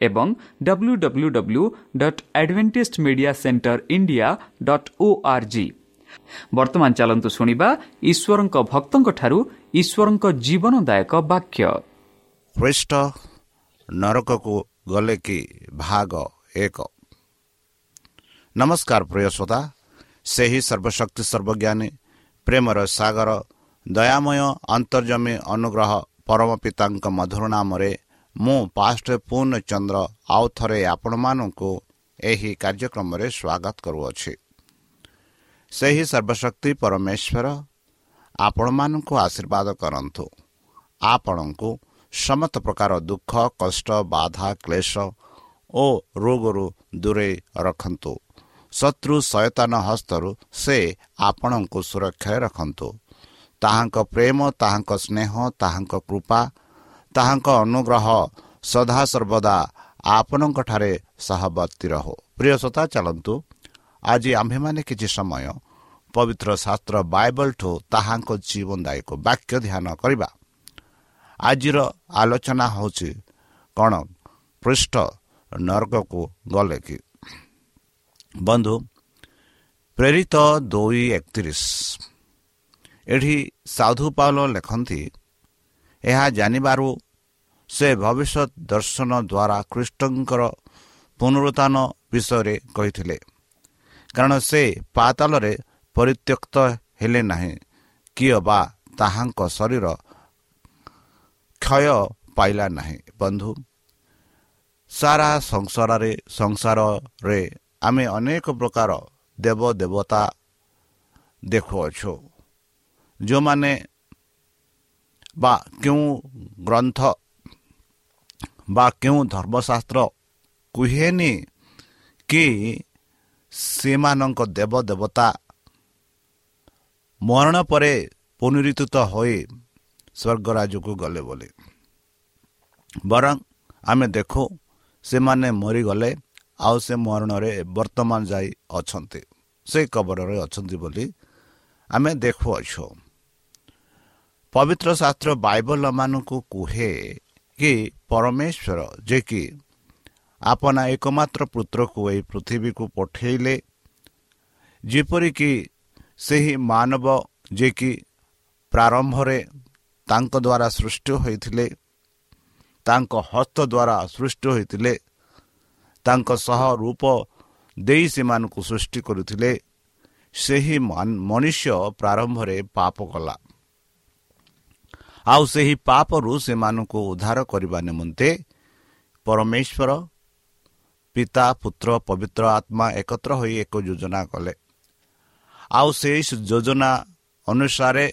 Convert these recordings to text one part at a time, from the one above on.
ଏବଂ W W W dot advantage media centre India dot O R ବର୍ତ୍ତମାନ ଚାଲନ୍ତୁ ଶୁଣିବା ଈଶ୍ୱରଙ୍କ ଭକ୍ତଙ୍କଠାରୁ ଈଶ୍ୱରଙ୍କ ଜୀବନଦାୟକ ବାକ୍ୟ ଖ୍ରୀଷ୍ଟ ନରକକୁ ଗଲେ କି ଭାଗ ଏକ ନମସ୍କାର ପ୍ରିୟ ଶ୍ରୋତା ସେହି ସର୍ବଶକ୍ତି ସର୍ବଜ୍ଞାନୀ ପ୍ରେମର ସାଗର ଦୟାମୟ ଅନ୍ତର୍ଜମୀ ଅନୁଗ୍ରହ ପରମ ପିତାଙ୍କ ମଧୁର ନାମରେ ମୁଁ ପାଷ୍ଟ ପୂର୍ଣ୍ଣଚନ୍ଦ୍ର ଆଉ ଥରେ ଆପଣମାନଙ୍କୁ ଏହି କାର୍ଯ୍ୟକ୍ରମରେ ସ୍ୱାଗତ କରୁଅଛି। ସେହି ସର୍ବଶକ୍ତି ପରମେଶ୍ୱର ଆପଣମାନଙ୍କୁ ଆଶୀର୍ବାଦ କରନ୍ତୁ। ଆପଣଙ୍କୁ ସମସ୍ତ ପ୍ରକାର ଦୁଃଖ କଷ୍ଟ ବାଧା କ୍ଲେଶ ଓ ରୋଗରୁ ଦୂରେଇ ରଖନ୍ତୁ। ଶତ୍ରୁ ସୟତାନ ହସ୍ତରୁ ସେ ଆପଣଙ୍କୁ ସୁରକ୍ଷାରେ ରଖନ୍ତୁ। ତାହାଙ୍କ ପ୍ରେମ ତାହାଙ୍କ ସ୍ନେହ ତାହାଙ୍କ କୃପା ତାହାଙ୍କ ଅନୁଗ୍ରହ ସଦାସର୍ବଦା ଆପଣଙ୍କଠାରେ ସହବର୍ତ୍ତୀ ରହୁ। ପ୍ରିୟସତା ଚାଲନ୍ତୁ। ଆଜି ଆମ୍ଭେମାନେ କିଛି ସମୟ ପବିତ୍ର ଶାସ୍ତ୍ର ବାଇବଲଠୁ ତାହାଙ୍କ ଜୀବନଦାୟକ ବାକ୍ୟ ଧ୍ୟାନ କରିବା। ଆଜିର ଆଲୋଚନା ହେଉଛି କ'ଣ? ପୃଷ୍ଠ ନର୍ଗକୁ ଗଲେ କି? ବନ୍ଧୁ ପ୍ରେରିତ ଦୁଇ ଏକତିରିଶ। ଏଠି ସାଧୁ ପାଉଲ ଲେଖନ୍ତି ଏହା ଜାଣିବାରୁ ସେ ଭବିଷ୍ୟତ ଦର୍ଶନ ଦ୍ୱାରା ଖ୍ରୀଷ୍ଟଙ୍କର ପୁନରୁତ୍ଥାନ ବିଷୟରେ କହିଥିଲେ। କାରଣ ସେ ପାତାଲରେ ପରିତ୍ୟକ୍ତ ହେଲେ ନାହିଁ। କିଏ ବା ତାହାଙ୍କ ଶରୀର କ୍ଷୟ ପାଇଲା ନାହିଁ। ବନ୍ଧୁ ସାରା ସଂସାରରେ ସଂସାରରେ ଆମେ ଅନେକ ପ୍ରକାର ଦେବ ଦେବତା ଦେଖୁଅଛୁ। ଯେଉଁମାନେ ବା କେଉଁ ଗ୍ରନ୍ଥ ବା କେଉଁ ଧର୍ମଶାସ୍ତ୍ର କୁହେନି କି ସେମାନଙ୍କ ଦେବ ଦେବତା ମରଣ ପରେ ପୁନରୁତ ହୋଇ ସ୍ୱର୍ଗରାଜକୁ ଗଲେ ବୋଲି। ବରଂ ଆମେ ଦେଖୁ ସେମାନେ ମରିଗଲେ ଆଉ ସେ ମରଣରେ ବର୍ତ୍ତମାନ ଯାଇ ଅଛନ୍ତି। ସେ କବରରେ ଅଛନ୍ତି ବୋଲି ଆମେ ଦେଖୁଅଛୁ। ପବିତ୍ର ଶାସ୍ତ୍ର ବାଇବଲମାନଙ୍କୁ କୁହେ କି ପରମେଶ୍ୱର ଯେ କି ଆପଣା ଏକମାତ୍ର ପୁତ୍ରକୁ ଏହି ପୃଥିବୀକୁ ପଠାଇଲେ ଯେପରିକି ସେହି ମାନବ ଯେ କି ପ୍ରାରମ୍ଭରେ ତାଙ୍କ ଦ୍ୱାରା ସୃଷ୍ଟି ହୋଇଥିଲେ ତାଙ୍କ ହସ୍ତ ଦ୍ୱାରା ସୃଷ୍ଟି ହୋଇଥିଲେ ତାଙ୍କ ସହ ରୂପ ଦେଇ ସେମାନଙ୍କୁ ସୃଷ୍ଟି କରୁଥିଲେ ସେହି ମନୁଷ୍ୟ ପ୍ରାରମ୍ଭରେ ପାପ କଲା। ଆଉ ସେହି ପାପରୁ ସେମାନଙ୍କୁ ଉଦ୍ଧାର କରିବା ନିମନ୍ତେ ପରମେଶ୍ୱର ପିତା ପୁତ୍ର ପବିତ୍ର ଆତ୍ମା ଏକତ୍ର ହୋଇ ଏକ ଯୋଜନା କଲେ। ଆଉ ସେହି ଯୋଜନା ଅନୁସାରେ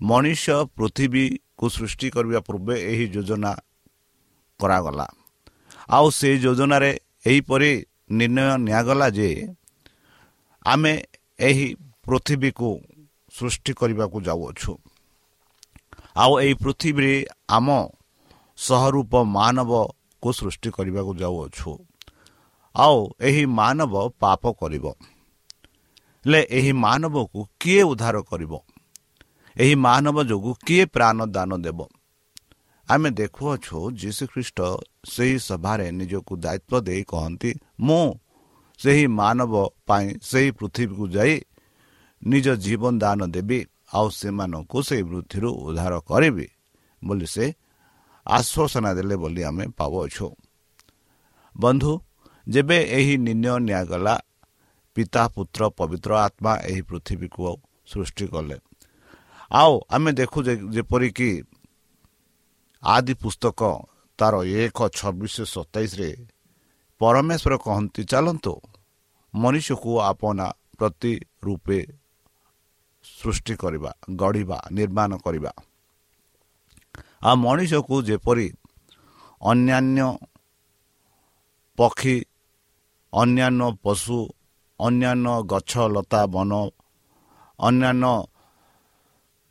ମଣିଷ ପୃଥିବୀକୁ ସୃଷ୍ଟି କରିବା ପୂର୍ବେ ଏହି ଯୋଜନା କରାଗଲା। ଆଉ ସେହି ଯୋଜନାରେ ଏହିପରି ନିର୍ଣ୍ଣୟ ନିଆଗଲା ଯେ ଆମେ ଏହି ପୃଥିବୀକୁ ସୃଷ୍ଟି କରିବାକୁ ଯାଉଅଛୁ। ଆଉ ଏହି ପୃଥିବୀରେ ଆମ ସହରୂପ ମାନବକୁ ସୃଷ୍ଟି କରିବାକୁ ଯାଉଅଛୁ। ଆଉ ଏହି ମାନବ ପାପ କରିବ। ହେଲେ ଏହି ମାନବକୁ କିଏ ଉଦ୍ଧାର କରିବ? ଏହି ମାନବ ଯୋଗୁଁ କିଏ ପ୍ରାଣ ଦାନ ଦେବ? ଆମେ ଦେଖୁଅଛୁ ଯୀଶୁଖ୍ରୀଷ୍ଟ ସେହି ସଭାରେ ନିଜକୁ ଦାୟିତ୍ୱ ଦେଇ କହନ୍ତି ମୁଁ ସେହି ମାନବ ପାଇଁ ସେହି ପୃଥିବୀକୁ ଯାଇ ନିଜ ଜୀବନ ଦାନ ଦେବି। ଆଉ ସେମାନଙ୍କୁ ସେହି ବୃଦ୍ଧିରୁ ଉଦ୍ଧାର କରିବି ବୋଲି ସେ ଆଶ୍ୱାସନା ଦେଲେ ବୋଲି ଆମେ ପାଉଅଛୁ। ବନ୍ଧୁ ଯେବେ ଏହି ନିର୍ଣ୍ଣୟ ନିଆଗଲା ପିତା ପୁତ୍ର ପବିତ୍ର ଆତ୍ମା ଏହି ପୃଥିବୀକୁ ସୃଷ୍ଟି କଲେ। ଆଉ ଆମେ ଦେଖୁ ଯେପରିକି ଆଦି ପୁସ୍ତକ ତାର ଏକ ଛବିଶ ସତେଇଶରେ ପରମେଶ୍ୱର କହନ୍ତି ଚାଲନ୍ତୁ ମନୁଷ୍ୟକୁ ଆପଣା ପ୍ରତି ରୂପେ ସୃଷ୍ଟି କରିବା ଗଢ଼ିବା ନିର୍ମାଣ କରିବା। ଆଉ ମଣିଷକୁ ଯେପରି ଅନ୍ୟାନ୍ୟ ପକ୍ଷୀ ଅନ୍ୟାନ୍ୟ ପଶୁ ଅନ୍ୟାନ୍ୟ ଗଛ ଲତା ବନ ଅନ୍ୟାନ୍ୟ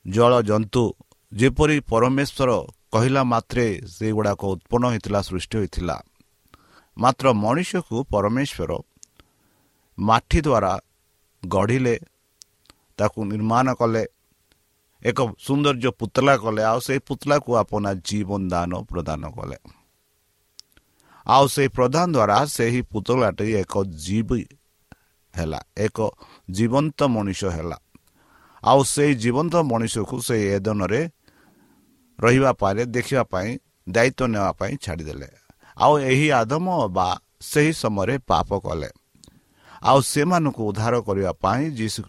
ଜଳଜନ୍ତୁ ଯେପରି ପରମେଶ୍ୱର କହିଲା ମାତ୍ରେ ସେଗୁଡ଼ାକ ଉତ୍ପନ୍ନ ହୋଇଥିଲା ସୃଷ୍ଟି ହୋଇଥିଲା। ମାତ୍ର ମଣିଷକୁ ପରମେଶ୍ୱର ମାଟି ଦ୍ୱାରା ଗଢ଼ିଲେ ତାକୁ ନିର୍ମାଣ କଲେ ଏକ ସୌନ୍ଦର୍ଯ୍ୟ ପୁତଲା କଲେ ଆଉ ସେଇ ପୁତଲାକୁ ଆପଣା ଜୀବନ ଦାନ ପ୍ରଦାନ କଲେ। ଆଉ ସେଇ ପ୍ରଦାନ ଦ୍ୱାରା ସେହି ପୁତଳାଟି ଏକ ଜୀବ ହେଲା ଏକ ଜୀବନ୍ତ ମଣିଷ ହେଲା। ଆଉ ସେଇ ଜୀବନ୍ତ ମଣିଷକୁ ସେଇ ଏଦନରେ ରହିବା ପରେ ଦେଖିବା ପାଇଁ ଦାୟିତ୍ୱ ନେବା ପାଇଁ ଛାଡ଼ିଦେଲେ। ଆଉ ଏହି ଆଦମ ବା ସେହି ସମୟରେ ପାପ କଲେ। ଆଉ ସେମାନଙ୍କୁ ଉଦ୍ଧାର କରିବା ପାଇଁ ଯୀଶୁ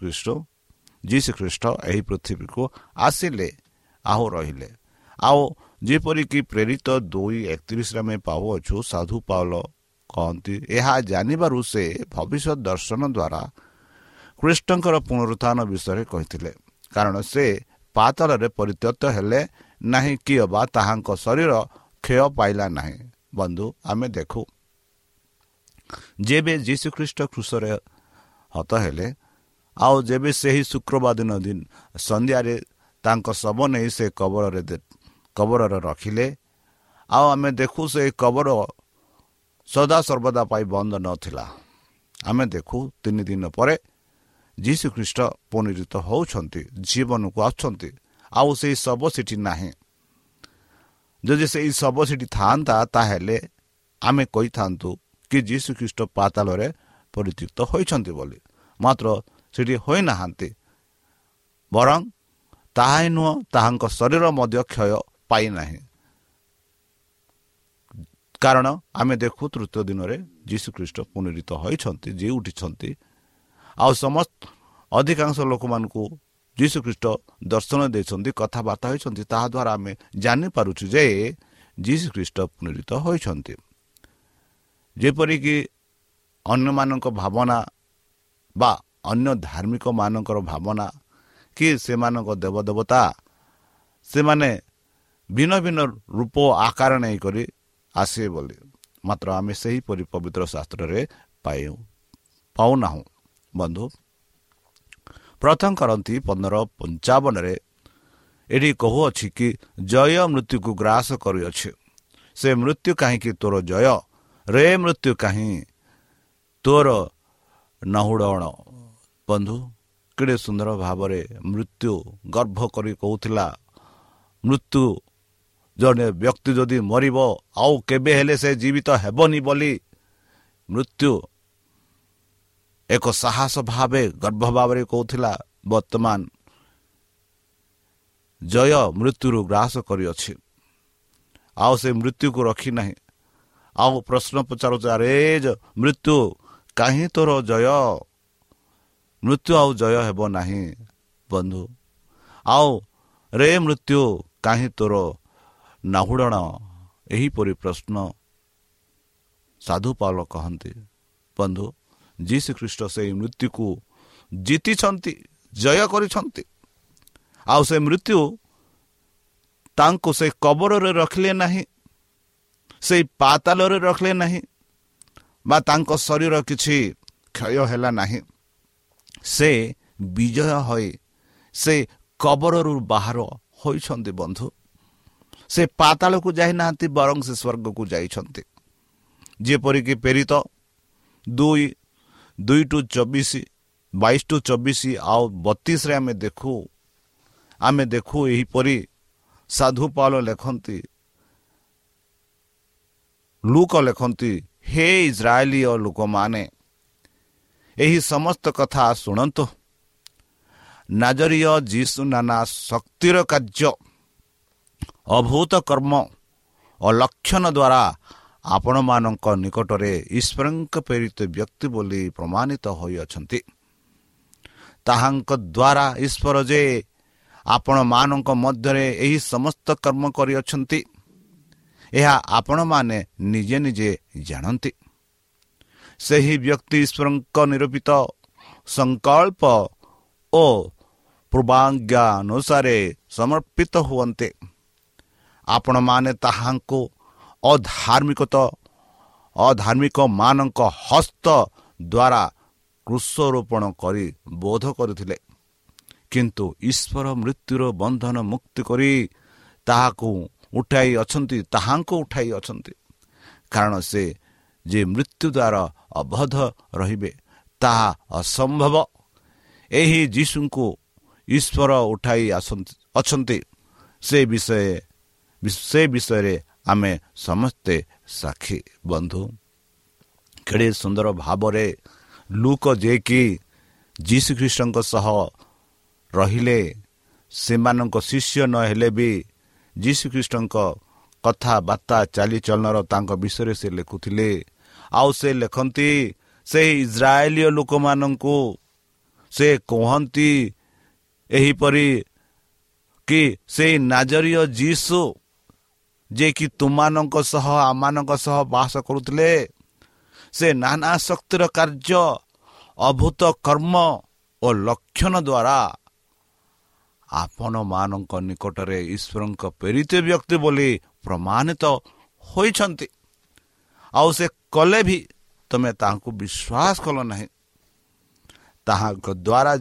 ଖ୍ରୀଷ୍ଟ ଯୀଶୁ ଖ୍ରୀଷ୍ଟ ଏହି ପୃଥିବୀକୁ ଆସିଲେ ଆଉ ରହିଲେ ଆଉ ଯେପରିକି ପ୍ରେରିତ ଦୁଇ ଏକତିରିଶରେ ଆମେ ପାଉଅଛୁ ସାଧୁ ପାଉଲ କହନ୍ତି ଏହା ଜାଣିବାରୁ ସେ ଭବିଷ୍ୟତ ଦର୍ଶନ ଦ୍ୱାରା କୃଷ୍ଣଙ୍କର ପୁନରୁତ୍ଥାନ ବିଷୟରେ କହିଥିଲେ। କାରଣ ସେ ପାତଳରେ ପରିତ୍ୟକ୍ତ ହେଲେ ନାହିଁ କିଏ ବା ତାହାଙ୍କ ଶରୀର କ୍ଷୟ ପାଇଲା ନାହିଁ। ବନ୍ଧୁ ଆମେ ଦେଖୁ। ଯେବେ ଯୀଶୁଖ୍ରୀଷ୍ଟ କୃଷରେ ହତ ହେଲେ ଆଉ ଯେବେ ସେହି ଶୁକ୍ରବାର ଦିନ ଦିନ ସନ୍ଧ୍ୟାରେ ତାଙ୍କ ଶବ ନେଇ ସେ କବରରେ କବରରେ ରଖିଲେ। ଆଉ ଆମେ ଦେଖୁ ସେ କବର ସଦାସର୍ବଦା ପାଇଁ ବନ୍ଦ ନଥିଲା। ଆମେ ଦେଖୁ ତିନି ଦିନ ପରେ ଯୀଶୁଖ୍ରୀଷ୍ଟ ପୁନରିତ ହେଉଛନ୍ତି ଜୀବନକୁ ଆସୁଛନ୍ତି। ଆଉ ସେହି ଶବ ସେଠି ନାହିଁ। ଯଦି ସେହି ଶବ ସେଠି ଥାଆନ୍ତା ତାହେଲେ ଆମେ କହିଥାନ୍ତୁ କି ଯୀଶୁ ଖ୍ରୀଷ୍ଟ ପାତାଳରେ ପରିତୃପ୍ତ ହୋଇଛନ୍ତି ବୋଲି। ମାତ୍ର ସେଠି ହୋଇନାହାନ୍ତି। ବରଂ ତାହା ହିଁ ନୁହଁ ତାହାଙ୍କ ଶରୀର ମଧ୍ୟ କ୍ଷୟ ପାଇନାହିଁ। କାରଣ ଆମେ ଦେଖୁ ତୃତୀୟ ଦିନରେ ଯୀଶୁଖ୍ରୀଷ୍ଟ ପୁନରିତ ହୋଇଛନ୍ତି ଯିଏ ଉଠିଛନ୍ତି। ଆଉ ସମସ୍ତ ଅଧିକାଂଶ ଲୋକମାନଙ୍କୁ ଯୀଶୁଖ୍ରୀଷ୍ଟ ଦର୍ଶନ ଦେଇଛନ୍ତି କଥାବାର୍ତ୍ତା ହୋଇଛନ୍ତି ତାହାଦ୍ୱାରା ଆମେ ଜାଣିପାରୁଛୁ ଯେ ଯୀଶୁଖ୍ରୀଷ୍ଟ ପୁନରିତ ହୋଇଛନ୍ତି। ଯେପରିକି ଅନ୍ୟମାନଙ୍କ ଭାବନା ବା ଅନ୍ୟ ଧାର୍ମିକ ମାନଙ୍କର ଭାବନା କି ସେମାନଙ୍କ ଦେବଦେବତା ସେମାନେ ଭିନ୍ନ ଭିନ୍ନ ରୂପ ଆକାର ନେଇକରି ଆସିବେ ବୋଲି। ମାତ୍ର ଆମେ ସେହିପରି ପବିତ୍ର ଶାସ୍ତ୍ରରେ ପାଉ ପାଉନାହୁଁ। ବନ୍ଧୁ ପ୍ରଥମ କରନ୍ତି ପନ୍ଦର ପଞ୍ଚାବନରେ ଏଠି କହୁଅଛି କି ଜୟ ମୃତ୍ୟୁକୁ ଗ୍ରାସ କରିଅଛି। ସେ ମୃତ୍ୟୁ କାହିଁକି ତୋର ଜୟ? ରେ ମୃତ୍ୟୁ କାହିଁ? ତୋର ନହୁଡ଼ଣ ବନ୍ଧୁ କେଡ଼େ ସୁନ୍ଦର ଭାବରେ ମୃତ୍ୟୁ ଗର୍ଭ କରି କହୁଥିଲା। ମୃତ୍ୟୁ ଜଣେ ବ୍ୟକ୍ତି ଯଦି ମରିବ ଆଉ କେବେ ହେଲେ ସେ ଜୀବିତ ହେବନି ବୋଲି ମୃତ୍ୟୁ ଏକ ସାହସ ଭାବେ ଗର୍ଭ ଭାବରେ କହୁଥିଲା। ବର୍ତ୍ତମାନ ଜୟ ମୃତ୍ୟୁରୁ ଗ୍ରାସ କରିଅଛି। ଆଉ ସେ ମୃତ୍ୟୁକୁ ରଖିନାହିଁ ଆଉ ପ୍ରଶ୍ନ ପଚାରୁଛ ଆରେ ମୃତ୍ୟୁ କାହିଁ ତୋର ଜୟ? ମୃତ୍ୟୁ ଆଉ ଜୟ ହେବ ନାହିଁ ବନ୍ଧୁ। ଆଉ ରେ ମୃତ୍ୟୁ କାହିଁ ତୋର ନାହୁଡ଼ଣ? ଏହିପରି ପ୍ରଶ୍ନ ସାଧୁ ପାଲ କହନ୍ତି। ବନ୍ଧୁ ଯୀ ଶ୍ରୀଖ୍ରୀଷ୍ଟ ସେହି ମୃତ୍ୟୁକୁ ଜିତିଛନ୍ତି ଜୟ କରିଛନ୍ତି। ଆଉ ସେ ମୃତ୍ୟୁ ତାଙ୍କୁ ସେ କବରରେ ରଖିଲେ ନାହିଁ ସେଇ ପାତାଲରେ ରଖିଲେ ନାହିଁ ବା ତାଙ୍କ ଶରୀର କିଛି କ୍ଷୟ ହେଲା ନାହିଁ। ସେ ବିଜୟ ହୋଇ ସେ କବରରୁ ବାହାର ହୋଇଛନ୍ତି ବନ୍ଧୁ ସେ ପାତାଳକୁ ଯାଇନାହାନ୍ତି ବରଂ ସେ ସ୍ୱର୍ଗକୁ ଯାଇଛନ୍ତି ଯେପରିକି ପ୍ରେରିତ ଦୁଇ ଦୁଇ ଟୁ ଚବିଶ ବାଇଶ ଟୁ ଚବିଶ ଆଉ ବତିଶରେ ଆମେ ଦେଖୁ ଆମେ ଦେଖୁ ଏହିପରି ସାଧୁପାଲ ଲେଖନ୍ତି ଲୁକ ଲେଖନ୍ତି ହେ ଇସ୍ରାଏଲୀୟ ଲୋକମାନେ ଏହି ସମସ୍ତ କଥା ଶୁଣନ୍ତୁ। ନାଜରୀୟ ଯୀଶୁ ନାନା ଶକ୍ତିର କାର୍ଯ୍ୟ ଅଭୂତ କର୍ମ ଓ ଲକ୍ଷଣ ଦ୍ୱାରା ଆପଣମାନଙ୍କ ନିକଟରେ ଈଶ୍ୱରଙ୍କ ପ୍ରେରିତ ବ୍ୟକ୍ତି ବୋଲି ପ୍ରମାଣିତ ହୋଇଅଛନ୍ତି। ତାହାଙ୍କ ଦ୍ୱାରା ଈଶ୍ୱର ଯେ ଆପଣମାନଙ୍କ ମଧ୍ୟରେ ଏହି ସମସ୍ତ କର୍ମ କରିଅଛନ୍ତି ଏହା ଆପଣମାନେ ନିଜେ ନିଜେ ଜାଣନ୍ତି। ସେହି ବ୍ୟକ୍ତି ଈଶ୍ୱରଙ୍କ ନିରୂପିତ ସଂକଳ୍ପ ଓ ପୂର୍ବାଜ୍ଞା ଅନୁସାରେ ସମର୍ପିତ ହୁଅନ୍ତେ। ଆପଣମାନେ ତାହାଙ୍କୁ ଅଧାର୍ମିକତ ଅଧାର୍ମିକମାନଙ୍କ ହସ୍ତ ଦ୍ୱାରା କୃଷରୋପଣ କରି ବୋଧ କରୁଥିଲେ। କିନ୍ତୁ ଈଶ୍ୱର ମୃତ୍ୟୁର ବନ୍ଧନ ମୁକ୍ତି କରି ତାହାକୁ ଉଠାଇ ଅଛନ୍ତି ତାହାଙ୍କୁ ଉଠାଇ ଅଛନ୍ତି। କାରଣ ସେ ଯେ ମୃତ୍ୟୁ ଦ୍ୱାରା ଅବଧ ରହିବେ ତାହା ଅସମ୍ଭବ। ଏହି ଯୀଶୁଙ୍କୁ ଈଶ୍ୱର ଉଠାଇ ଆସନ୍ତି ଅଛନ୍ତି। ସେ ବିଷୟ ସେ ବିଷୟରେ ଆମେ ସମସ୍ତେ ସାକ୍ଷୀ ବନ୍ଧୁ। କେଡ଼େ ସୁନ୍ଦର ଭାବରେ ଲୁକ ଯିଏକି ଯୀଶୁଖ୍ରୀଷ୍ଟଙ୍କ ସହ ରହିଲେ ସେମାନଙ୍କ ଶିଷ୍ୟ ନ ହେଲେ ବି ଯୀଶୁଖ୍ରୀଷ୍ଟଙ୍କ କଥାବାର୍ତ୍ତା ଚାଲିଚଳନର ତାଙ୍କ ବିଷୟରେ ସେ ଲେଖୁଥିଲେ। ଆଉ ସେ ଲେଖନ୍ତି ସେହି ଇସ୍ରାଏଲୀୟ ଲୋକମାନଙ୍କୁ ସେ କୁହନ୍ତି ଏହିପରି କି ସେଇ ନାଜରୀୟ ଯୀଶୁ ଯିଏକି ତୁମାନଙ୍କ ସହ ଆମମାନଙ୍କ ସହ ବାସ କରୁଥିଲେ ସେ ନାନା ଶକ୍ତିର କାର୍ଯ୍ୟ ଅଭୂତ କର୍ମ ଓ ଲକ୍ଷଣ ଦ୍ୱାରା ଆପଣମାନଙ୍କ ନିକଟରେ ଈଶ୍ୱରଙ୍କ ପ୍ରେରିତ ବ୍ୟକ୍ତି ବୋଲି ପ୍ରମାଣିତ ହୋଇଛନ୍ତି। ଆଉ ସେ କଲେ ବି ତୁମେ ତାହାଙ୍କୁ ବିଶ୍ୱାସ କଲ ନାହିଁ। ତାହାଙ୍କ ଦ୍ୱାରା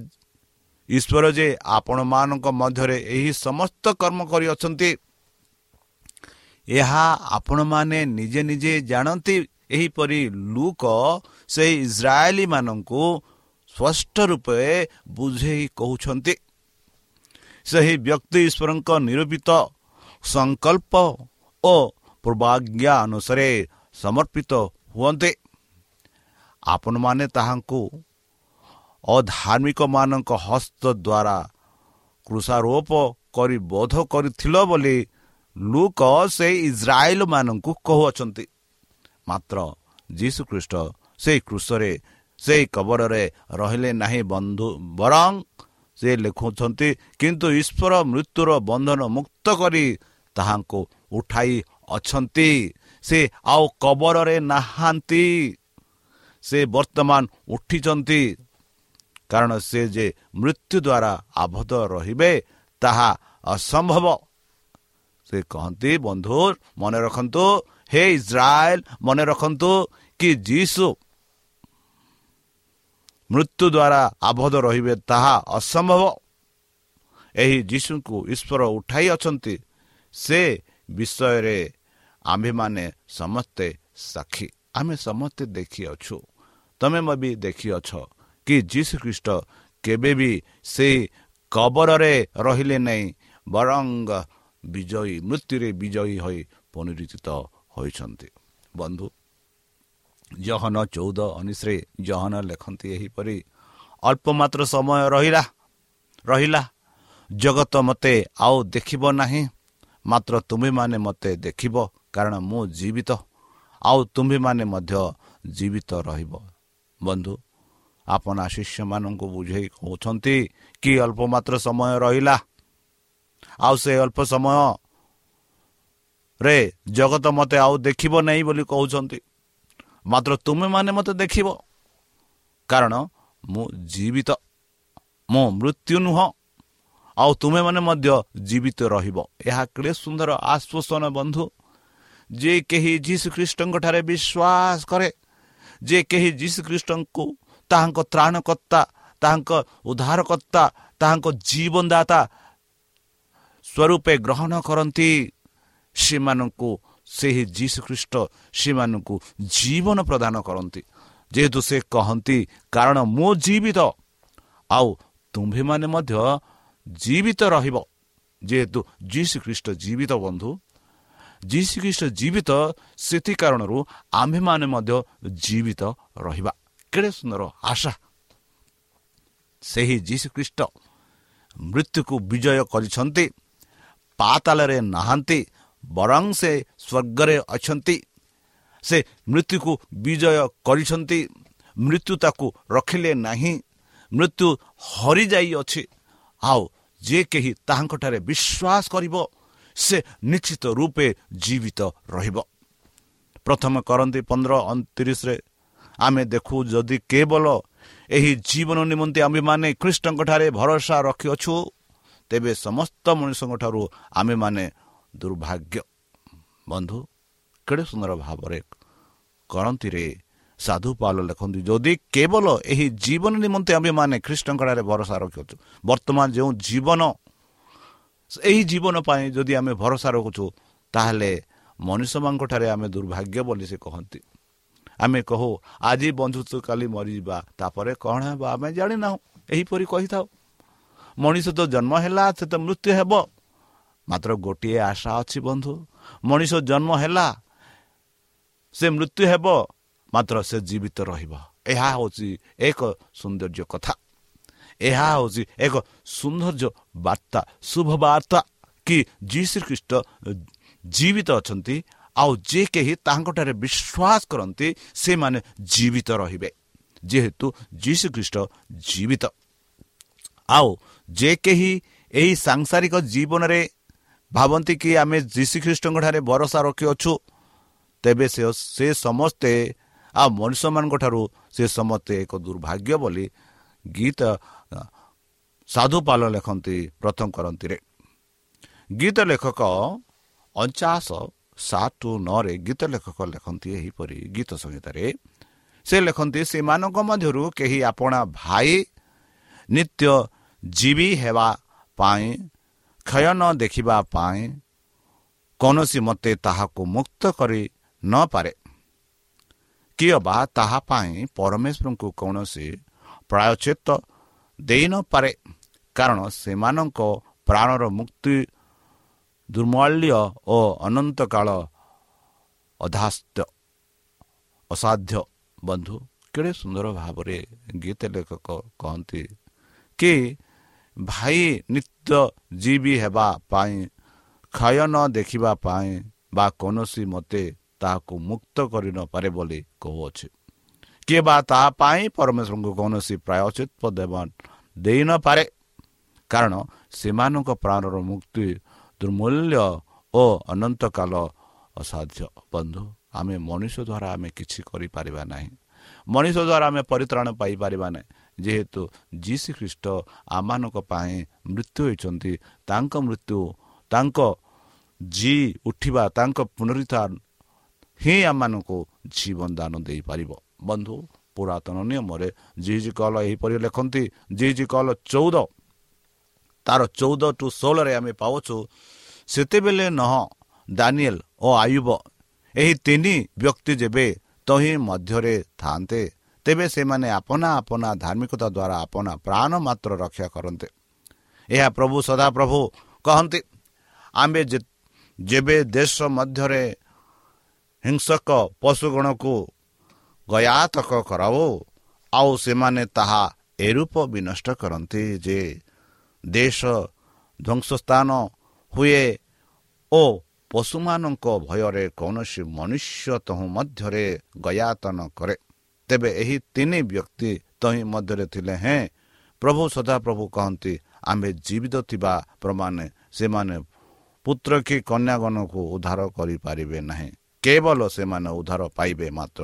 ଈଶ୍ୱର ଯେ ଆପଣମାନଙ୍କ ମଧ୍ୟରେ ଏହି ସମସ୍ତ କର୍ମ କରିଅଛନ୍ତି ଏହା ଆପଣମାନେ ନିଜେ ନିଜେ ଜାଣନ୍ତି। ଏହିପରି ଲୁକ ସେହି ଇସ୍ରାଏଲୀମାନଙ୍କୁ ସ୍ପଷ୍ଟ ରୂପେ ବୁଝେଇ କହୁଛନ୍ତି। ସେହି ବ୍ୟକ୍ତି ଈଶ୍ୱରଙ୍କ ନିରୂପିତ ସଂକଳ୍ପ ଓ ପୂର୍ବାଜ୍ଞା ଅନୁସାରେ ସମର୍ପିତ ହୁଅନ୍ତେ ଆପଣମାନେ ତାହାଙ୍କୁ ଅଧାର୍ମିକମାନଙ୍କ ହସ୍ତ ଦ୍ୱାରା କୃଷାରୋପ କରି ବୋଧ କରିଥିଲ ବୋଲି ଲୁକ ସେଇ ଇସ୍ରାଏଲମାନଙ୍କୁ କହୁଅଛନ୍ତି ମାତ୍ର ଯୀଶୁଖ୍ରୀଷ୍ଟ ସେଇ କୃଷରେ ସେଇ କବରରେ ରହିଲେ ନାହିଁ ବନ୍ଧୁ ବରଂ ସେ ଲେଖୁଛନ୍ତି କିନ୍ତୁ ଈଶ୍ୱର ମୃତ୍ୟୁର ବନ୍ଧନ ମୁକ୍ତ କରି ତାହାଙ୍କୁ ଉଠାଇ ଅଛନ୍ତି ସେ ଆଉ କବରରେ ନାହାନ୍ତି। ସେ ବର୍ତ୍ତମାନ ଉଠିଛନ୍ତି। କାରଣ ସେ ଯେ ମୃତ୍ୟୁ ଦ୍ୱାରା ଆବଦ୍ଧ ରହିବେ ତାହା ଅସମ୍ଭବ। ସେ କହନ୍ତି ବନ୍ଧୁ ମନେ ରଖନ୍ତୁ ହେ ଇସ୍ରାଏଲ ମନେ ରଖନ୍ତୁ କି ଯୀଶୁ ମୃତ୍ୟୁ ଦ୍ୱାରା ଆବଦ୍ଧ ରହିବେ ତାହା ଅସମ୍ଭବ। ଏହି ଯୀଶୁଙ୍କୁ ଈଶ୍ୱର ଉଠାଇ ଅଛନ୍ତି। ସେ ବିଷୟରେ ଆମ୍ଭେମାନେ ସମସ୍ତେ ସାକ୍ଷୀ। ଆମେ ସମସ୍ତେ ଦେଖିଅଛୁ। ତମେ ବି ଦେଖିଅଛ କି ଯୀଶୁ ଖ୍ରୀଷ୍ଟ କେବେ ବି ସେ କବରରେ ରହିଲେ ନାହିଁ ବରଂ ବିଜୟୀ ମୃତ୍ୟୁରେ ବିଜୟୀ ହୋଇ ପୁନରୁଚିତ ହୋଇଛନ୍ତି। ବନ୍ଧୁ ଜହନ ଚଉଦ ଅନିଶ୍ରେ ଜହନ ଲେଖନ୍ତି ଏହିପରି ଅଳ୍ପ ମାତ୍ର ସମୟ ରହିଲା ରହିଲା ଜଗତ ମୋତେ ଆଉ ଦେଖିବ ନାହିଁ ମାତ୍ର ତୁମେମାନେ ମୋତେ ଦେଖିବ କାରଣ ମୁଁ ଜୀବିତ। ଆଉ ତୁମ୍ଭେମାନେ ମଧ୍ୟ ଜୀବିତ ରହିବ। ବନ୍ଧୁ ଆପଣ ଶିଷ୍ୟମାନଙ୍କୁ ବୁଝେଇ କହୁଛନ୍ତି କି ଅଳ୍ପ ମାତ୍ର ସମୟ ରହିଲା। ଆଉ ସେ ଅଳ୍ପ ସମୟରେ ଜଗତ ମୋତେ ଆଉ ଦେଖିବ ନାହିଁ ବୋଲି କହୁଛନ୍ତି। ମାତ୍ର ତୁମେମାନେ ମୋତେ ଦେଖିବ। କାରଣ ମୁଁ ଜୀବିତ। ମୁଁ ମୃତ୍ୟୁ ନୁହଁ। ଆଉ ତୁମେମାନେ ମଧ୍ୟ ଜୀବିତ ରହିବ। ଏହା କେଡ଼େ ସୁନ୍ଦର ଆଶ୍ୱାସନ ବନ୍ଧୁ। ଯେ କେହି ଯୀଶୁ ଖ୍ରୀଷ୍ଟଙ୍କ ଠାରେ ବିଶ୍ୱାସ କରେ ଯେ କେହି ଯୀଶୁ ଖ୍ରୀଷ୍ଟଙ୍କୁ ତାହାଙ୍କ ତ୍ରାଣକର୍ତ୍ତା ତାହାଙ୍କ ଉଦ୍ଧାରକର୍ତ୍ତା ତାହାଙ୍କ ଜୀବନଦାତା ସ୍ୱରୂପେ ଗ୍ରହଣ କରନ୍ତି ସେମାନଙ୍କୁ ସେହି ଯୀଶୁ ଖ୍ରୀଷ୍ଟ ସେମାନଙ୍କୁ ଜୀବନ ପ୍ରଦାନ କରନ୍ତି। ଯେହେତୁ ସେ କହନ୍ତି କାରଣ ମୁଁ ଜୀବିତ ଆଉ ତୁମ୍ଭେମାନେ ମଧ୍ୟ ଜୀବିତ ରହିବ। ଯେହେତୁ ଯୀଶୁ ଖ୍ରୀଷ୍ଟ ଜୀବିତ ବନ୍ଧୁ ଯୀଶୁ ଖ୍ରୀଷ୍ଟ ଜୀବିତ ସେଥି କାରଣରୁ ଆମ୍ଭେମାନେ ମଧ୍ୟ ଜୀବିତ ରହିବା କେଡ଼େ ସୁନ୍ଦର ଆଶା ସେହି ଯୀଶୁଖ୍ରୀଷ୍ଟ ମୃତ୍ୟୁକୁ ବିଜୟ କରିଛନ୍ତି ପାତାଳରେ ନାହାନ୍ତି ବରଂ ସେ ସ୍ୱର୍ଗରେ ଅଛନ୍ତି ସେ ମୃତ୍ୟୁକୁ ବିଜୟ କରିଛନ୍ତି ମୃତ୍ୟୁ ତାକୁ ରଖିଲେ ନାହିଁ ମୃତ୍ୟୁ ହରିଯାଇଅଛି ଆଉ ଯିଏ କେହି ତାହାଙ୍କଠାରେ ବିଶ୍ୱାସ କରିବ ସେ ନିଶ୍ଚିତ ରୂପେ ଜୀବିତ ରହିବ। ପ୍ରଥମ କରନ୍ତି ପନ୍ଦର ଅଣତିରିଶରେ ଆମେ ଦେଖୁ ଯଦି କେବଳ ଏହି ଜୀବନ ନିମନ୍ତେ ଆମ୍ଭେମାନେ ଖ୍ରୀଷ୍ଟଙ୍କଠାରେ ଭରସା ରଖିଅଛୁ ତେବେ ସମସ୍ତ ମଣିଷଙ୍କ ଠାରୁ ଆମେମାନେ ଦୁର୍ଭାଗ୍ୟ। ବନ୍ଧୁ କେଡ଼େ ସୁନ୍ଦର ଭାବରେ କରନ୍ତିରେ ସାଧୁ ପାଲ ଲେଖନ୍ତି ଯଦି କେବଳ ଏହି ଜୀବନ ନିମନ୍ତେ ଆମ୍ଭେମାନେ ଖ୍ରୀଷ୍ଟଙ୍କଠାରେ ଭରସା ରଖିଅଛୁ ବର୍ତ୍ତମାନ ଯେଉଁ ଜୀବନ ଏହି ଜୀବନ ପାଇଁ ଯଦି ଆମେ ଭରସା ରଖୁଛୁ ତାହେଲେ ମଣିଷମାନଙ୍କଠାରେ ଆମେ ଦୁର୍ଭାଗ୍ୟ ବୋଲି ସେ କହନ୍ତି ଆମେ କହୁ ଆଜି ବନ୍ଧୁତ୍ୱ କାଲି ମରିଯିବା ତାପରେ କ'ଣ ହେବ? ଆମେ ଜାଣିନାହୁଁ ଏହିପରି କହିଥାଉ। ମଣିଷ ତ ଜନ୍ମ ହେଲା ସେ ତ ମୃତ୍ୟୁ ହେବ। ମାତ୍ର ଗୋଟିଏ ଆଶା ଅଛି ବନ୍ଧୁ ମଣିଷ ଜନ୍ମ ହେଲା ସେ ମୃତ୍ୟୁ ହେବ ମାତ୍ର ସେ ଜୀବିତ ରହିବ। ଏହା ହେଉଛି ଏକ ସୌନ୍ଦର୍ଯ୍ୟ କଥା। ଏହା ହେଉଛି ଏକ ସୌନ୍ଦର୍ଯ୍ୟ ବାର୍ତ୍ତା ଶୁଭ ବାର୍ତ୍ତା କି ଯୀ ଶ୍ରୀଖ୍ରୀଷ୍ଟ ଜୀବିତ ଅଛନ୍ତି ଆଉ ଯେ କେହି ତାଙ୍କଠାରେ ବିଶ୍ୱାସ କରନ୍ତି ସେମାନେ ଜୀବିତ ରହିବେ ଯେହେତୁ ଯୀଶୁଖ୍ରୀଷ୍ଟ ଜୀବିତ। ଆଉ ଯେ କେହି ଏହି ସାଂସାରିକ ଜୀବନରେ ଭାବନ୍ତି କି ଆମେ ଯୀଶୁଖ୍ରୀଷ୍ଟଙ୍କଠାରେ ଭରସା ରଖିଅଛୁ ତେବେ ସେ ସେ ସମସ୍ତେ ଆଉ ମଣିଷମାନଙ୍କ ଠାରୁ ସେ ସମସ୍ତେ ଏକ ଦୁର୍ଭାଗ୍ୟ ବୋଲି ଗୀତ ସାଧୁପାଲ ଲେଖନ୍ତି ପ୍ରଥମ କରନ୍ତିରେ। ଗୀତ ଲେଖକ ଅଣଚାଶ ସାତ ନଅରେ ଗୀତ ଲେଖକ ଲେଖନ୍ତି ଏହିପରି ଗୀତ ସଂହିତାରେ। ସେ ଲେଖନ୍ତି ସେମାନଙ୍କ ମଧ୍ୟରୁ କେହି ଆପଣା ଭାଇ ନିତ୍ୟ ଜୀବି ହେବା ପାଇଁ କ୍ଷୟ ନ ଦେଖିବା ପାଇଁ କୌଣସି ମୋତେ ତାହାକୁ ମୁକ୍ତ କରି ନପାରେ କିଏ ବା ତାହା ପାଇଁ ପରମେଶ୍ୱରଙ୍କୁ କୌଣସି ପ୍ରାୟଚିତ ଦେଇନପାରେ କାରଣ ସେମାନଙ୍କ ପ୍ରାଣର ମୁକ୍ତି ଦୁର୍ମୂଲ୍ୟ ଓ ଅନନ୍ତ କାଳ ଅଧାସ୍ତ ଅସାଧ୍ୟ। ବନ୍ଧୁ କେଡ଼େ ସୁନ୍ଦର ଭାବରେ ଗୀତ ଲେଖକ କହନ୍ତି କି ଭାଇ ନିତ୍ୟ ଜୀବି ହେବା ପାଇଁ କ୍ଷୟ ନ ଦେଖିବା ପାଇଁ ବା କୌଣସି ମୋତେ ତାହାକୁ ମୁକ୍ତ କରିନପାରେ ବୋଲି କହୁଅଛି। କିଏ ବା ତାହା ପାଇଁ ପରମେଶ୍ୱରଙ୍କୁ କୌଣସି ପ୍ରାୟଚିତ୍ପ ଦେବ ଦେଇନପାରେ କାରଣ ସେମାନଙ୍କ ପ୍ରାଣର ମୁକ୍ତି ଦୁର୍ମୂଲ୍ୟ ଓ ଅନନ୍ତକାଳ ଅସାଧ୍ୟ। ବନ୍ଧୁ ଆମେ ମଣିଷ ଦ୍ୱାରା ଆମେ କିଛି କରିପାରିବା ନାହିଁ। ମଣିଷ ଦ୍ୱାରା ଆମେ ପରିତ୍ରାଣ ପାଇପାରିବା ନାହିଁ। ଯେହେତୁ ଯୀଶୁ ଖ୍ରୀଷ୍ଟ ଆମମାନଙ୍କ ପାଇଁ ମୃତ୍ୟୁ ହୋଇଛନ୍ତି ତାଙ୍କ ମୃତ୍ୟୁ ତାଙ୍କ ଜି ଉଠିବା ତାଙ୍କ ପୁନରୁତ୍ଥାନ ହିଁ ଆମମାନଙ୍କୁ ଜୀବନ ଦାନ ଦେଇପାରିବ। ବନ୍ଧୁ ପୁରାତନ ନିୟମରେ ଜି ଜି କଲ ଏହିପରି ଲେଖନ୍ତି ଜି ଜି କଲ ଚଉଦ ତାର ଚଉଦ ଟୁ ଷୋହଳରେ ଆମେ ପାଉଛୁ। ସେତେବେଳେ ନହ ଦାନିଏଲ ଓ ଆୟୁବ ଏହି ତିନି ବ୍ୟକ୍ତି ଯେବେ ତହିଁ ମଧ୍ୟରେ ଥାନ୍ତେ ତେବେ ସେମାନେ ଆପନା ଆପନା ଧାର୍ମିକତା ଦ୍ୱାରା ଆପନା ପ୍ରାଣ ମାତ୍ର ରକ୍ଷା କରନ୍ତେ। ଏହା ପ୍ରଭୁ ସଦାପ୍ରଭୁ କହନ୍ତି ଆମ୍ଭେ ଯେବେ ଦେଶ ମଧ୍ୟରେ ହିଂସକ ପଶୁଗଣକୁ ଗୟାତକ କରାଉ ଆଉ ସେମାନେ ତାହା ଏରୂପ ବିନଷ୍ଟ କରନ୍ତି ଯେ ଦେଶ ଧ୍ୱଂସସ୍ଥାନ ହୁଏ ଓ ପଶୁମାନଙ୍କ ଭୟରେ କୌଣସି ମନୁଷ୍ୟ ତହୁଁ ମଧ୍ୟରେ ଗୟାତନ କରେ ତେବେ ଏହି ତିନି ବ୍ୟକ୍ତି ତହିଁ ମଧ୍ୟରେ ଥିଲେ ହେଁ ପ୍ରଭୁ ସଦାପ୍ରଭୁ କହନ୍ତି ଆମ୍ଭେ ଜୀବିତ ଥିବା ପ୍ରମାଣ ସେମାନେ ପୁତ୍ର କି କନ୍ୟାଗଣକୁ ଉଦ୍ଧାର କରିପାରିବେ ନାହିଁ କେବଳ ସେମାନେ ଉଦ୍ଧାର ପାଇବେ ମାତ୍ର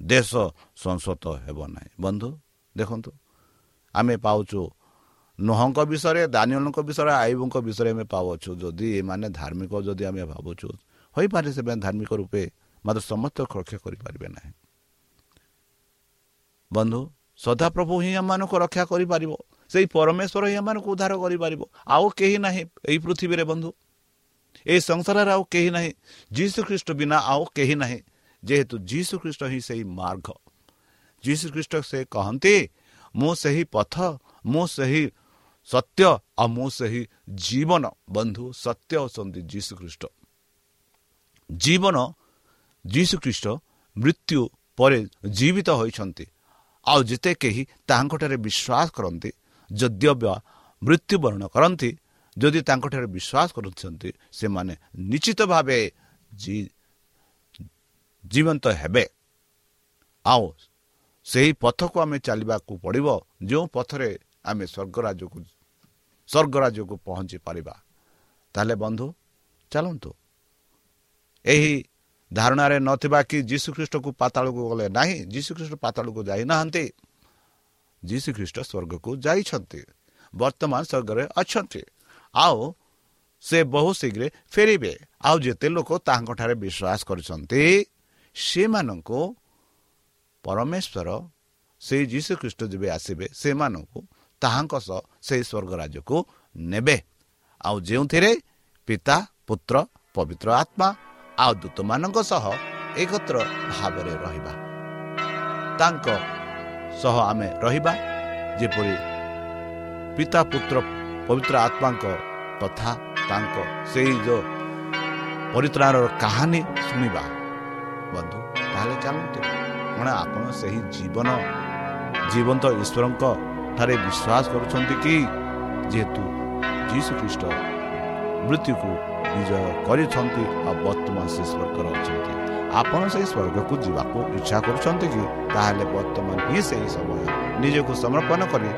ଦେଶ ସଂସତ ହେବ ନାହିଁ ବନ୍ଧୁ ଦେଖନ୍ତୁ ଆମେ ପାଉଛୁ ନୁହଙ୍କ ବିଷୟରେ ଦାନିଅଲଙ୍କ ବିଷୟରେ ଆଇବୁଙ୍କ ବିଷୟରେ ଆମେ ପାଉଛୁ ଯଦି ଏମାନେ ଧାର୍ମିକ ଯଦି ଆମେ ଭାବୁଛୁ ହୋଇପାରେ ସେମାନେ ଧାର୍ମିକ ରୂପେ ମାତ୍ର ସମସ୍ତ ରକ୍ଷା କରିପାରିବେ ନାହିଁ। ବନ୍ଧୁ ସଦାପ୍ରଭୁ ହିଁ ଏମାନଙ୍କୁ ରକ୍ଷା କରିପାରିବ। ସେଇ ପରମେଶ୍ୱର ହିଁ ଏମାନଙ୍କୁ ଉଦ୍ଧାର କରିପାରିବ। ଆଉ କେହି ନାହିଁ ଏଇ ପୃଥିବୀରେ ବନ୍ଧୁ। ଏହି ସଂସାରରେ ଆଉ କେହି ନାହିଁ। ଯୀଶୁ ଖ୍ରୀଷ୍ଟ ବିନା ଆଉ କେହି ନାହିଁ। ଯେହେତୁ ଯୀଶୁ ଖ୍ରୀଷ୍ଟ ହିଁ ସେହି ମାର୍ଗ। ଯୀଶୁ ଖ୍ରୀଷ୍ଟ ସେ କହନ୍ତି ମୁଁ ସେହି ପଥ ମୁଁ ସେହି ସତ୍ୟ ଆଉ ମୁଁ ସେହି ଜୀବନ ବନ୍ଧୁ ସତ୍ୟ ଅଛନ୍ତି ଯୀଶୁ ଖ୍ରୀଷ୍ଟ ଜୀବନ ଯୀଶୁ ଖ୍ରୀଷ୍ଟ ମୃତ୍ୟୁ ପରେ ଜୀବିତ ହୋଇଛନ୍ତି ଆଉ ଯେତେ କେହି ତାହାଙ୍କଠାରେ ବିଶ୍ୱାସ କରନ୍ତି ଯଦ୍ୟବ୍ୟ ମୃତ୍ୟୁବରଣ କରନ୍ତି ଯଦି ତାଙ୍କଠାରେ ବିଶ୍ୱାସ କରୁଛନ୍ତି ସେମାନେ ନିଶ୍ଚିତ ଭାବେ ଜୀବନ୍ତ ହେବେ ଆଉ ସେହି ପଥକୁ ଆମେ ଚାଲିବାକୁ ପଡ଼ିବ ଯେଉଁ ପଥରେ ଆମେ ସ୍ୱର୍ଗରାଜକୁ ସ୍ୱର୍ଗରାଜକୁ ପହଞ୍ଚି ପାରିବା। ତାହେଲେ ବନ୍ଧୁ ଚାଲନ୍ତୁ। ଏହି ଧାରଣାରେ ନଥିବା କି ଯୀଶୁଖ୍ରୀଷ୍ଟକୁ ପାତାଳକୁ ଗଲେ ନାହିଁ ଯୀଶୁଖ୍ରୀଷ୍ଟ ପାତାଳକୁ ଯାଇନାହାନ୍ତି। ଯୀଶୁଖ୍ରୀଷ୍ଟ ସ୍ୱର୍ଗକୁ ଯାଇଛନ୍ତି। ବର୍ତ୍ତମାନ ସ୍ୱର୍ଗରେ ଅଛନ୍ତି। ଆଉ ସେ ବହୁ ଶୀଘ୍ର ଫେରିବେ। ଆଉ ଯେତେ ଲୋକ ତାଙ୍କଠାରେ ବିଶ୍ୱାସ କରିଛନ୍ତି ସେମାନଙ୍କୁ ପରମେଶ୍ୱର ସେଇ ଯୀଶୁଖ୍ରୀଷ୍ଟ ଯେବେ ଆସିବେ ସେମାନଙ୍କୁ ତାହାଙ୍କ ସହ ସେହି ସ୍ୱର୍ଗ ରାଜ୍ୟକୁ ନେବେ। ଆଉ ଯେଉଁଥିରେ ପିତା ପୁତ୍ର ପବିତ୍ର ଆତ୍ମା ଆଉ ଦୂତମାନଙ୍କ ସହ ଏକତ୍ର ଭାବରେ ରହିବା ତାଙ୍କ ସହ ଆମେ ରହିବା ଯେପରି ପିତା ପୁତ୍ର ପବିତ୍ର ଆତ୍ମାଙ୍କ କଥା ତାଙ୍କ ସେଇ ଯେଉଁ ପରିତ୍ରାଣର କାହାଣୀ ଶୁଣିବା। ବନ୍ଧୁ ତାହେଲେ ଚାଲନ୍ତୁ କ'ଣ ଆପଣ ସେହି ଜୀବନ ଜୀବନ୍ତ ଈଶ୍ୱରଙ୍କ ଠାରେ ବିଶ୍ୱାସ କରୁଛନ୍ତି କି ଯେହେତୁ ଯୀଶୁ ଖ୍ରୀଷ୍ଟ ମୃତ୍ୟୁକୁ ବିଜୟ କରିଛନ୍ତି ଆଉ ବର୍ତ୍ତମାନ ସେ ସ୍ୱର୍ଗରେ ଅଛନ୍ତି ଆପଣ ସେହି ସ୍ୱର୍ଗକୁ ଯିବାକୁ ଇଚ୍ଛା କରୁଛନ୍ତି କି ତାହେଲେ ବର୍ତ୍ତମାନ ହିଁ ସେହି ସମୟ ନିଜକୁ ସମର୍ପଣ କରି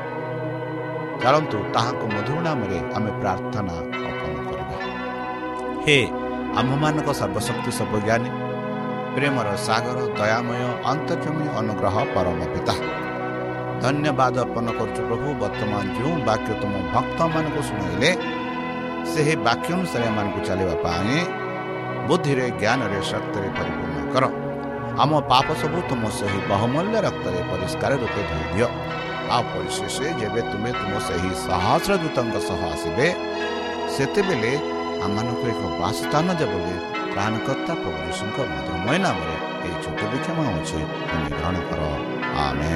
ଚାଲନ୍ତୁ ତାହାଙ୍କ ମଧୁର ନାମରେ ଆମେ ପ୍ରାର୍ଥନା ଅର୍ପଣ କରିବା ହେ ଆମ୍ଭମାନଙ୍କ ସର୍ବଶକ୍ତି ସର୍ବଜ୍ଞାନୀ ପ୍ରେମର ସାଗର ଦୟାମୟ ଅନ୍ତର୍ଜମୀ ଅନୁଗ୍ରହ ପରମ ପିତା ଧନ୍ୟବାଦ ଅର୍ପଣ କରୁଛୁ ପ୍ରଭୁ ବର୍ତ୍ତମାନ ଯେଉଁ ବାକ୍ୟ ତୁମ ଭକ୍ତମାନଙ୍କୁ ଶୁଣାଇଲେ ସେହି ବାକ୍ୟ ଅନୁସାରେ ଏମାନଙ୍କୁ ଚାଲିବା ପାଇଁ ବୁଦ୍ଧିରେ ଜ୍ଞାନରେ ଶକ୍ତିରେ ପରିପୂର୍ଣ୍ଣ କର ଆମ ପାପ ସବୁ ତୁମ ସେହି ବହୁମୂଲ୍ୟ ରକ୍ତରେ ପରିଷ୍କାର ରୂପେ ଧୋଇଦିଅ ଆଉ ପରିଶେଷ ଯେବେ ତୁମେ ତୁମ ସେହି ସହସ୍ର ଦୂତଙ୍କ ସହ ଆସିବେ ସେତେବେଳେ ଆମମାନଙ୍କୁ ଏକ ବାସସ୍ଥାନ ଦେବ ବୋଲି ପ୍ରାଣକର୍ତ୍ତା ପ୍ରଭୁ ଯୀଶୁଙ୍କ ମଧୁରମୟ ନାମରେ ଏହି ଛୋଟ ବିକ୍ଷମ ହେଉଛି ତୁମେ ଗ୍ରହଣ କର ଆମେ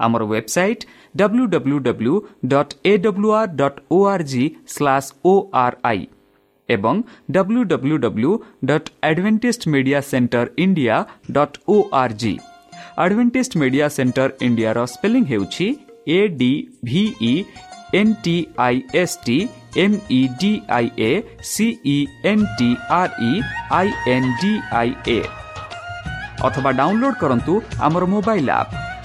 website W W W dot A W R dot O R G slash O R I ଏବଂ W W W dot Adventist media centre India dot O R G Adventist media centre ଇଣ୍ଡିଆର spelling ହେଉଛି A D V N T I S T M E D I A C N T R E I N D I A ଅଥବା download କରନ୍ତୁ ଆମର mobile app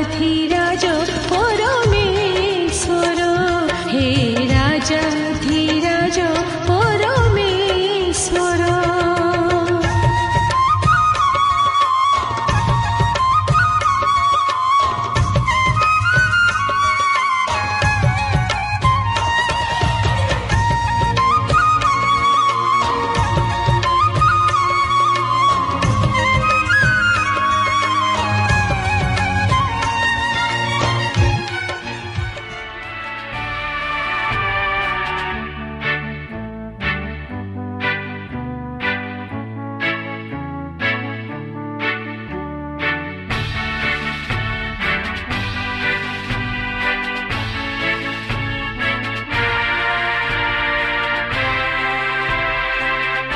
अधीर